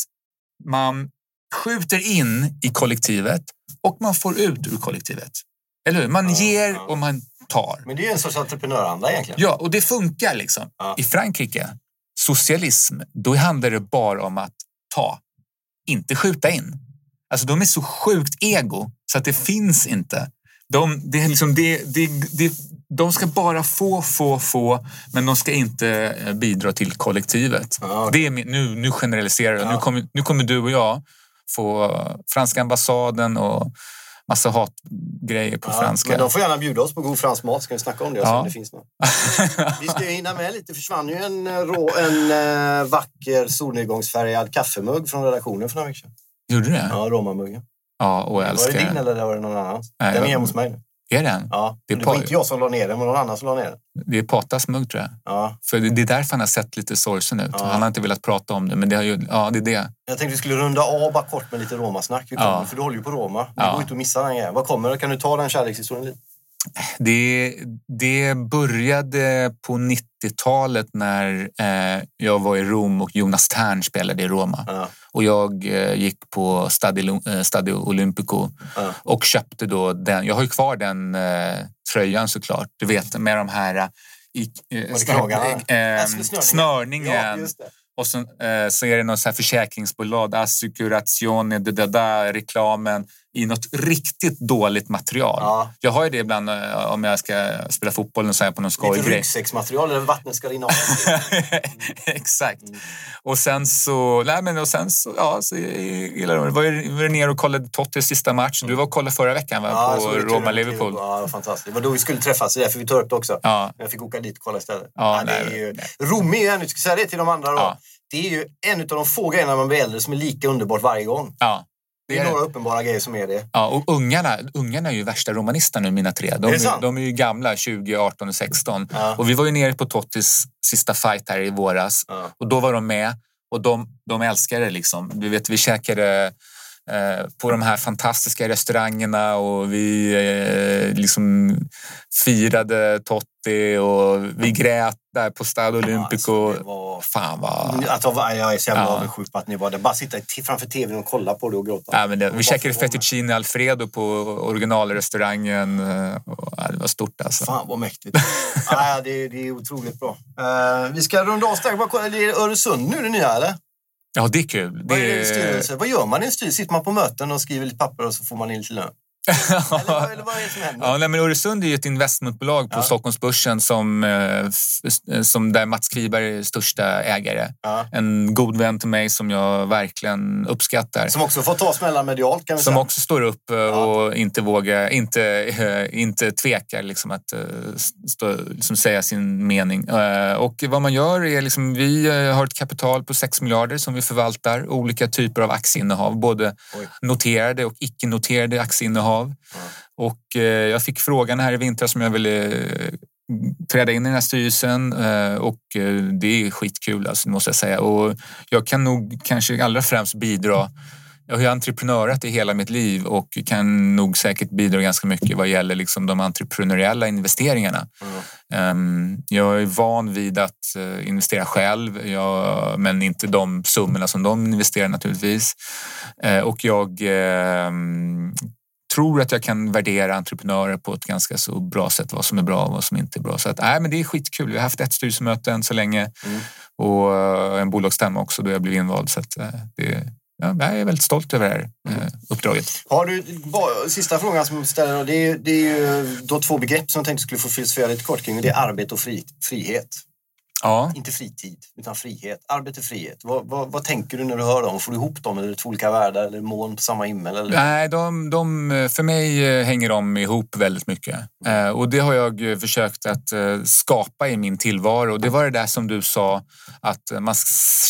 man skjuter in i kollektivet och man får ut ur kollektivet. Eller hur? Man Ja, ger ja. och man tar. Men det är en sorts entreprenöranda egentligen. Ja, och det funkar liksom. Ja. I Frankrike, socialism, då handlar det bara om att ta, inte skjuta in. Alltså de är så sjukt ego så att det finns inte. De, det är liksom, det, det, det, de ska bara få, få, få, men de ska inte eh, bidra till kollektivet. Ja. Det är, nu, nu generaliserar jag. Ja. Nu, kommer, nu kommer du och jag få franska ambassaden och massa hatgrejer på Ja, franska. Men de får gärna bjuda oss på god fransk mat. Ska vi snacka om det? Ja. det finns något. Vi ska ju hinna med lite. Det försvann ju en, eh, rå, en eh, vacker solnedgångsfärgad kaffemugg från redaktionen för några veckor sedan. Gjorde du det? Ja, Romamuggen. Ja, och jag Var älskar det din eller var det någon annans? Nej, den är hemma hos mig nu. Är den? Ja, Det det, var inte jag som la ner den, men någon annan som la ner den. Det är Patas mugg tror jag. Ja. För det det är därför han har sett lite sorgsen ut. Ja. Han har inte velat prata om det, men det, har ju, ja, det är det. Jag tänkte vi skulle runda av bara kort med lite Romasnack. Ja. För du håller ju på Roma. Det Ja. går inte att missa den grejen. Vad kommer? Kan du ta den kärlekshistorien lite? Det, det började på 90-talet när eh, jag var i Rom och Jonas Tern spelade i Roma. Ja. Och jag eh, gick på Stadio, eh, Stadio Olimpico Ja. och köpte då den. Jag har ju kvar den eh, tröjan såklart. Du vet med de här eh, i, snörningen. Ja. Och så, så är det något så här försäkringsbolag, Assicurazione, det där, där reklamen i något riktigt dåligt material. Ja. Jag har ju det ibland eh, om jag ska spela fotboll och så här på någon Lite skojgrej. ryggsäcksmaterial eller vattnet ska rinna av. Exakt. Mm. Och sen så, nej men och sen så, ja, så gillar jag det. Var ju nere och kollade Tottis sista match. Du var och kollade förra veckan va? Ja, på Roma-Liverpool. Ja, fantastiskt. Det var då vi skulle träffas, så därför vi tar upp det också. Ja, Jag fick åka dit och kolla istället. Ja, det är nej, ju... nej. Rom är ju ska säga det till de andra då. Det är ju en av de få grejerna man blir äldre som är lika underbart varje gång. ja. Det är några uppenbara grejer som är det. Ja, och ungarna, ungarna är ju värsta romanisterna nu, mina tre. De, Är är, de är ju gamla, 20, 18 och 16. Ja. Och vi var ju nere på Tottis sista fight här i våras. Ja. Och då var de med och de, de älskade det liksom. Du vet, vi käkade eh, på de här fantastiska restaurangerna och vi eh, liksom firade Totti och vi grät där på Olimpico. Alltså, det var... Fan vad... Att jag, jag är så jävla Ja. avundsjuk på att ni var där. Bara sitta framför tvn och kolla på det och gråta. Ja, men det, vi käkade fettuccine alfredo på originalrestaurangen. eh, Och, ja, det var stort alltså. Fan vad mäktigt. ja, det, det är otroligt bra. Eh, vi ska runda av strax. Kolla, Det är Öresund nu det nya eller? Ja, det är kul. Vad, är det, vad gör man i en styrelse? Sitter man på möten och skriver lite papper och så får man in lite lön? Eller, eller vad är det som händer? Ja, nej, men Öresund är ju ett investmentbolag på Ja. Stockholmsbörsen som, eh, f- som där Mats Kviberg är största ägare. Ja. En god vän till mig som jag verkligen uppskattar. Som också får ta smällar medialt kan vi Som säga. också står upp eh, och inte vågar, inte, eh, inte tvekar liksom att eh, stå, liksom säga sin mening. Eh, Och vad man gör är liksom, vi eh, har ett kapital på 6 miljarder som vi förvaltar. Olika typer av aktieinnehav, både Oj. noterade och icke-noterade aktieinnehav. Och eh, jag fick frågan här i vintras om jag ville eh, träda in i den här styrelsen eh, och det är skitkul alltså, måste jag säga. Och jag kan nog kanske allra främst bidra jag har ju entreprenörat i hela mitt liv och kan nog säkert bidra ganska mycket vad gäller liksom de entreprenöriella investeringarna. Mm. Jag är van vid att investera själv, jag, men inte de summorna som de investerar naturligtvis. Och jag ehm, tror att jag kan värdera entreprenörer på ett ganska så bra sätt, vad som är bra och vad som inte är bra. Så att, nej, men det är skitkul. Vi har haft ett styrelsemöte än så länge mm. och en bolagsstämma också då jag blev invald. Så att, det, ja, jag är väldigt stolt över det här mm. uppdraget. Har du, sista frågan som jag ställer, det är, det är ju då två begrepp som jag tänkte skulle få filosofera lite kort kring. Det är arbete och fri, frihet. Ja. Inte fritid, utan frihet. Arbete, frihet. Vad, vad, vad, tänker du när du hör dem? Får du ihop dem? Är det två olika världar eller moln på samma himmel? Eller? Nej, de, de, för mig eh, hänger de ihop väldigt mycket. Eh, och det har jag försökt att eh, skapa i min tillvaro. Det var det där som du sa, att man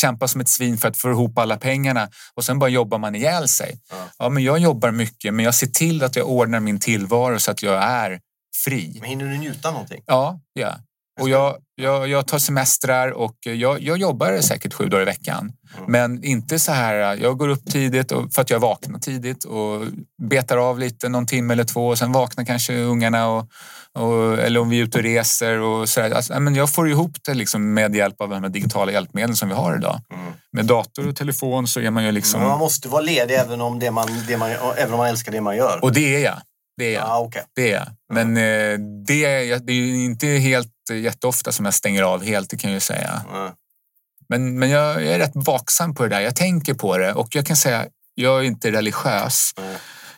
kämpar som ett svin för att få ihop alla pengarna och sen bara jobbar man ihjäl sig. Ja. ja, men jag jobbar mycket, men jag ser till att jag ordnar min tillvaro så att jag är fri. Men hinner du njuta någonting? Ja, ja. Och jag, jag, jag tar semestrar och jag, jag jobbar säkert sju dagar i veckan. Mm. Men inte så här, jag går upp tidigt för att jag vaknar tidigt och betar av lite någon timme eller två och sen vaknar kanske ungarna och, och eller om vi är ute och reser och så alltså, men Jag får ihop det liksom med hjälp av de här digitala hjälpmedlen som vi har idag. Mm. Med dator och telefon så är man ju liksom... Men man måste vara ledig även om, det man, det man, även om man älskar det man gör. Och det är jag. Det är jag. Ah, okay. det är jag. Men eh, det, är, det är inte helt jätteofta som jag stänger av helt, det kan jag ju säga. Mm. Men, men jag, jag, är rätt vaksam på det där. Jag tänker på det och jag kan säga, jag är inte religiös. Mm.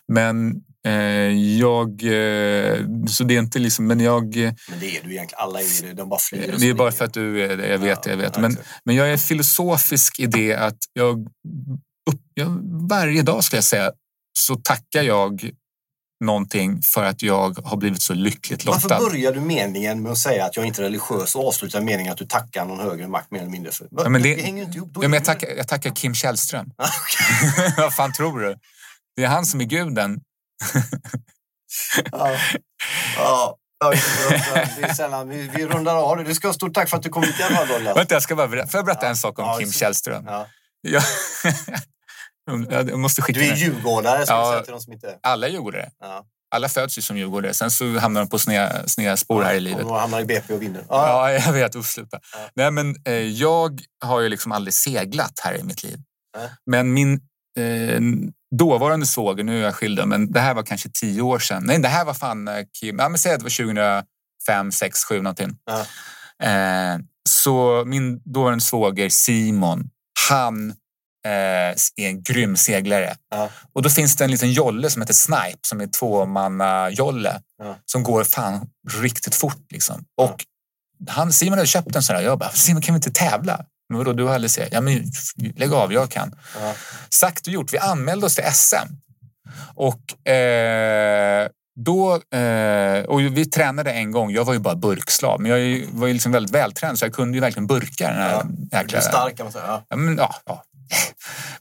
Men eh, jag... Eh, så det är inte liksom, men jag... Men det är du egentligen. Alla är det. De bara flyr. Det är bara för att du är det. Jag vet, ja, jag vet. Men, men jag är filosofisk i det att jag, upp, jag varje dag skulle jag säga så tackar jag någonting för att jag har blivit så lyckligt lottad. Varför börjar du meningen med att säga att jag inte är religiös och avslutar meningen att du tackar någon högre makt mer eller mindre? För? Ja, men det, det hänger inte ihop. Ja, men jag, tackar, jag tackar Kim Källström. Ah, Vad fan tror du? Det är han som är guden. ja. ja. Det är sällan. Vi, vi rundar av det. Du ska ha stort tack för att du kom hit i alla fall. Vänta, jag ska bara berätta. Får jag berätta ja. en sak om ja, Kim Källström? Ja. Jag måste skicka du är djurgårdare, som ja, till de som inte... Alla djurgårdare. Ja. Alla föds ju som djurgårdare. Sen så hamnar de på sneda, sneda spår här i livet. Och hamnar i BP och vinner. Ja, ja jag vet. Sluta. Ja. Nej, men, eh, jag har ju liksom aldrig seglat här i mitt liv. Ja. Men min eh, dåvarande svåger, nu är jag skild, men det här var kanske tio år sedan. Nej, det här var fan eh, Kim. Ja, men säg att det var 2005, 6, 7 någonting. Eh, så min dåvarande svåger Simon, han är en grym seglare. Ja. Och då finns det en liten jolle som heter Snipe som är tvåmanna-jolle ja. som går fan riktigt fort. Liksom. Och han, Simon hade köpt en sån där. Jag bara, Simon kan vi inte tävla? Men vadå, du har aldrig sett? Ja, men lägg av, jag kan. Ja. Sagt och gjort. Vi anmälde oss till SM. Och eh, då, eh, och vi tränade en gång. Jag var ju bara burkslav, men jag var ju liksom väldigt vältränad så jag kunde ju verkligen burka den här ja, jäkla... stark kan man säga. Ja. Ja, men, ja, ja,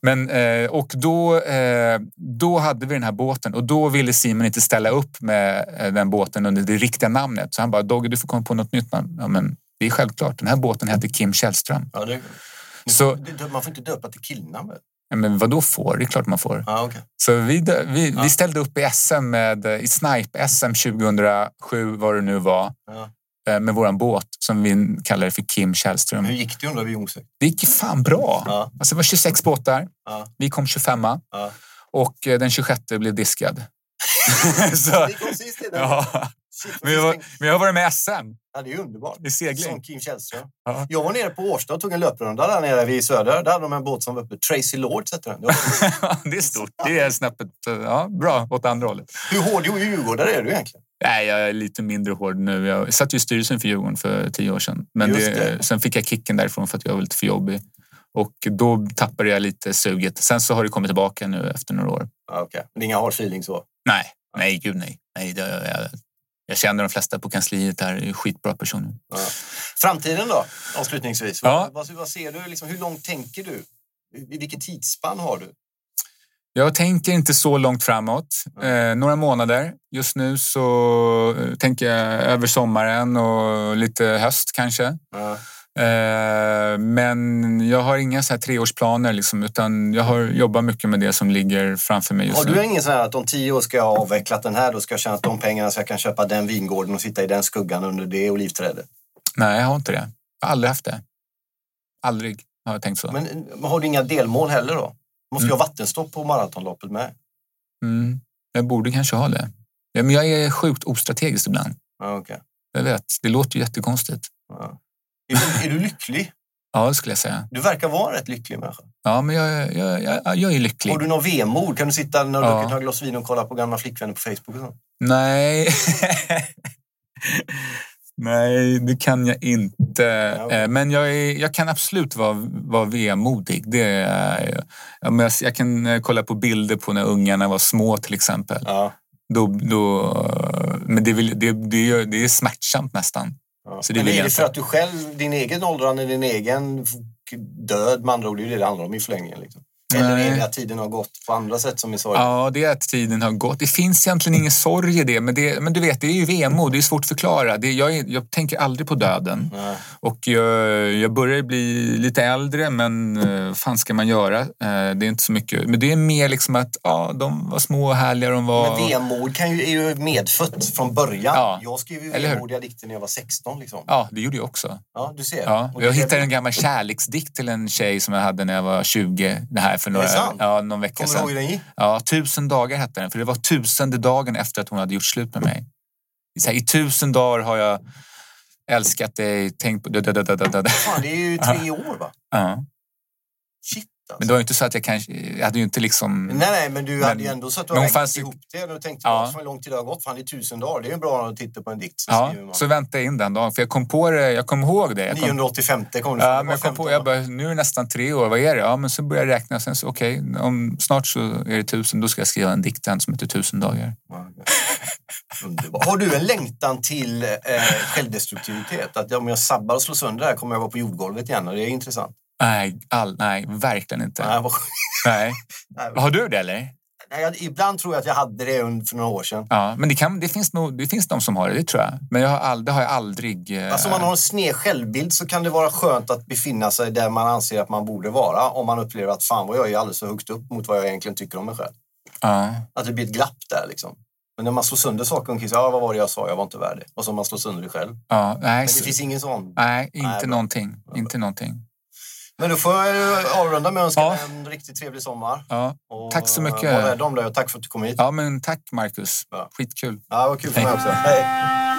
men, eh, och då, eh, då hade vi den här båten och då ville Simon inte ställa upp med eh, den båten under det riktiga namnet. Så han bara, Dogge du får komma på något nytt namn. Ja, men det är självklart, den här båten heter Kim Källström. Ja, det, så, man får inte döpa till killnamn Ja, men vad då får? Det är klart man får. Ah, okay. Så vi, vi, ah. vi ställde upp i SM med, i Snipe-SM 2007, vad det nu var. Ah. Eh, med våran båt som vi kallar för Kim Källström. Hur gick det undrar vi? Det gick fan bra. Ja. Alltså, det var 26 båtar. Ja. Vi kom 25 ja. och eh, den 26 blev diskad. så, vi kom sist i Men jag, var, men jag har varit med i SM. Ja, det är underbart. I segling. Som Kim Källström. Ja. Jag var nere på Årsta och tog en löprunda där nere vid Söder. Där hade de en båt som var uppe. Tracy Lords hette den. Det, är stort. Det är snäppet ja, bra åt andra hållet. Hur hård djurgårdare är du egentligen? Nej, jag är lite mindre hård nu. Jag satt ju i styrelsen för Djurgården för tio år sedan. Men det, det. sen fick jag kicken därifrån för att jag var lite för jobbig. Och då tappade jag lite suget. Sen så har det kommit tillbaka nu efter några år. Okej, okay. men inga hard feelings så? Nej, nej, gud nej. nej det, jag, jag känner de flesta på kansliet där, är skitbra personer. Ja. Framtiden då, avslutningsvis? Ja. Vad, vad ser du? Liksom, hur långt tänker du? I vilket tidsspann har du? Jag tänker inte så långt framåt. Eh, några månader. Just nu så eh, tänker jag över sommaren och lite höst kanske. Mm. Eh, men jag har inga så här treårsplaner liksom, utan jag har jobbat mycket med det som ligger framför mig just Har nu. du ingen sån här att om tio år ska jag ha avvecklat den här, då ska jag tjäna de pengarna så jag kan köpa den vingården och sitta i den skuggan under det olivträdet? Nej, jag har inte det. Jag har aldrig haft det. Aldrig har jag tänkt så. Men, har du inga delmål heller då? Måste Mm. ha vattenstopp på maratonloppet med. Mm, jag borde kanske ha det. Ja, men jag är sjukt ostrategisk ibland. Ja, okej. Jag vet, det låter ju jättekonstigt. ja. Är, du, är du lycklig? Ja, det skulle jag säga. Du verkar vara en rätt lycklig människa. Ja, men jag, jag, jag, jag är lycklig. Har du någon vemod? Kan du sitta när du Ja. druckit några glas vin och kolla på gamla flickvänner på Facebook? Och sånt? Nej. Nej, det kan jag inte. Ja. Eh, Men jag, är, jag kan absolut vara, vara vemodig. Det är, jag. Jag, kan eh, kolla på bilder på när ungarna var små till exempel. Ja. Då, då, men det, vill, det, det, är- det är smärtsamt nästan. Ja. Så det Men är det för att du själv, din egen åldrande, din egen död med andra ord, det är det det handlar om i förlängningen. Liksom. Eller är det att tiden har gått på andra sätt som är sorgligt? Ja, det är att tiden har gått. Det finns egentligen ingen sorg i det, men, det, men du vet, det är ju vemod. Det är svårt att förklara. Det, jag, jag tänker aldrig på döden. Nej. Och jag, jag börjar bli lite äldre, men eh, fan ska man göra? Eh, det är inte så mycket. Men det är mer liksom att ja, de var små och härliga de var. Men vemod kan ju, är ju medfött från början. Ja. Jag skrev ju vemodiga dikter när jag var 16. Liksom. Ja, det gjorde jag också. Ja, du ser. Ja, Och jag hittade en gammal kärleksdikt till en tjej som jag hade när jag var 20. Det här för några, ja, någon vecka Kommer du ihåg sedan. hur den gick? Ja, tusen dagar hette den. För det var tusende dagen efter att hon hade gjort slut med mig. Så här, I tusen dagar har jag älskat dig, tänkt på... Da. Fan, det är ju tre år va? Ja. Shit alltså. Men det var inte så att jag kanske... Jag hade ju inte liksom... Nej, nej, men du Men- hade ju ändå så att du har ju- ihop det och tänkt Ja. ja. hur lång tid det har gått. Fan, det är tusen dagar. Det är ju bra att titta på en dikt. Så Ja, så väntade jag in den dagen. För jag kom på det. Jag kom ihåg det. Jag kom, 985 kom du ja, men jag kom på, jag bara, nu är det nästan tre år. Vad är det? Ja, men så började jag räkna. Sen så, okej, om snart så är det tusen. Då ska jag skriva en dikt som heter Tusen dagar. Underbart. Har du en längtan till eh, självdestruktivitet? Att om jag sabbar och slår sönder det här kommer jag vara på jordgolvet igen. Och det är intressant. Nej, all, nej verkligen inte. Nej, Nej. Har du det eller? nej, jag- ibland tror jag att jag hade det för några år sedan. Ja, men det, kan, det, finns nog, det finns de som har det, det tror jag. Men jag har all, det har jag aldrig... eh, Alltså om man har en sned självbild så kan det vara skönt att befinna sig där man anser att man borde vara. Om man upplever att fan vad jag är alldeles för högt upp mot vad jag egentligen tycker om mig själv. ja. Att det blir ett glapp där liksom. Men när man slår sönder saker omkring sig, ja vad var det jag sa, jag var inte värd det. Och så man slår sönder det själv. Ja, nej, Men det så- finns ingen sån. nej, inte Nej, någonting. Inte någonting. Men då får jag eh, avrunda med att önska Ja. en riktigt trevlig sommar. Ja. Och Tack så eh, mycket. Var rädd om dig och tack för att du kom hit. ja, men tack Marcus. Ja. Skitkul. Ja, vad kul för mig också. Hej!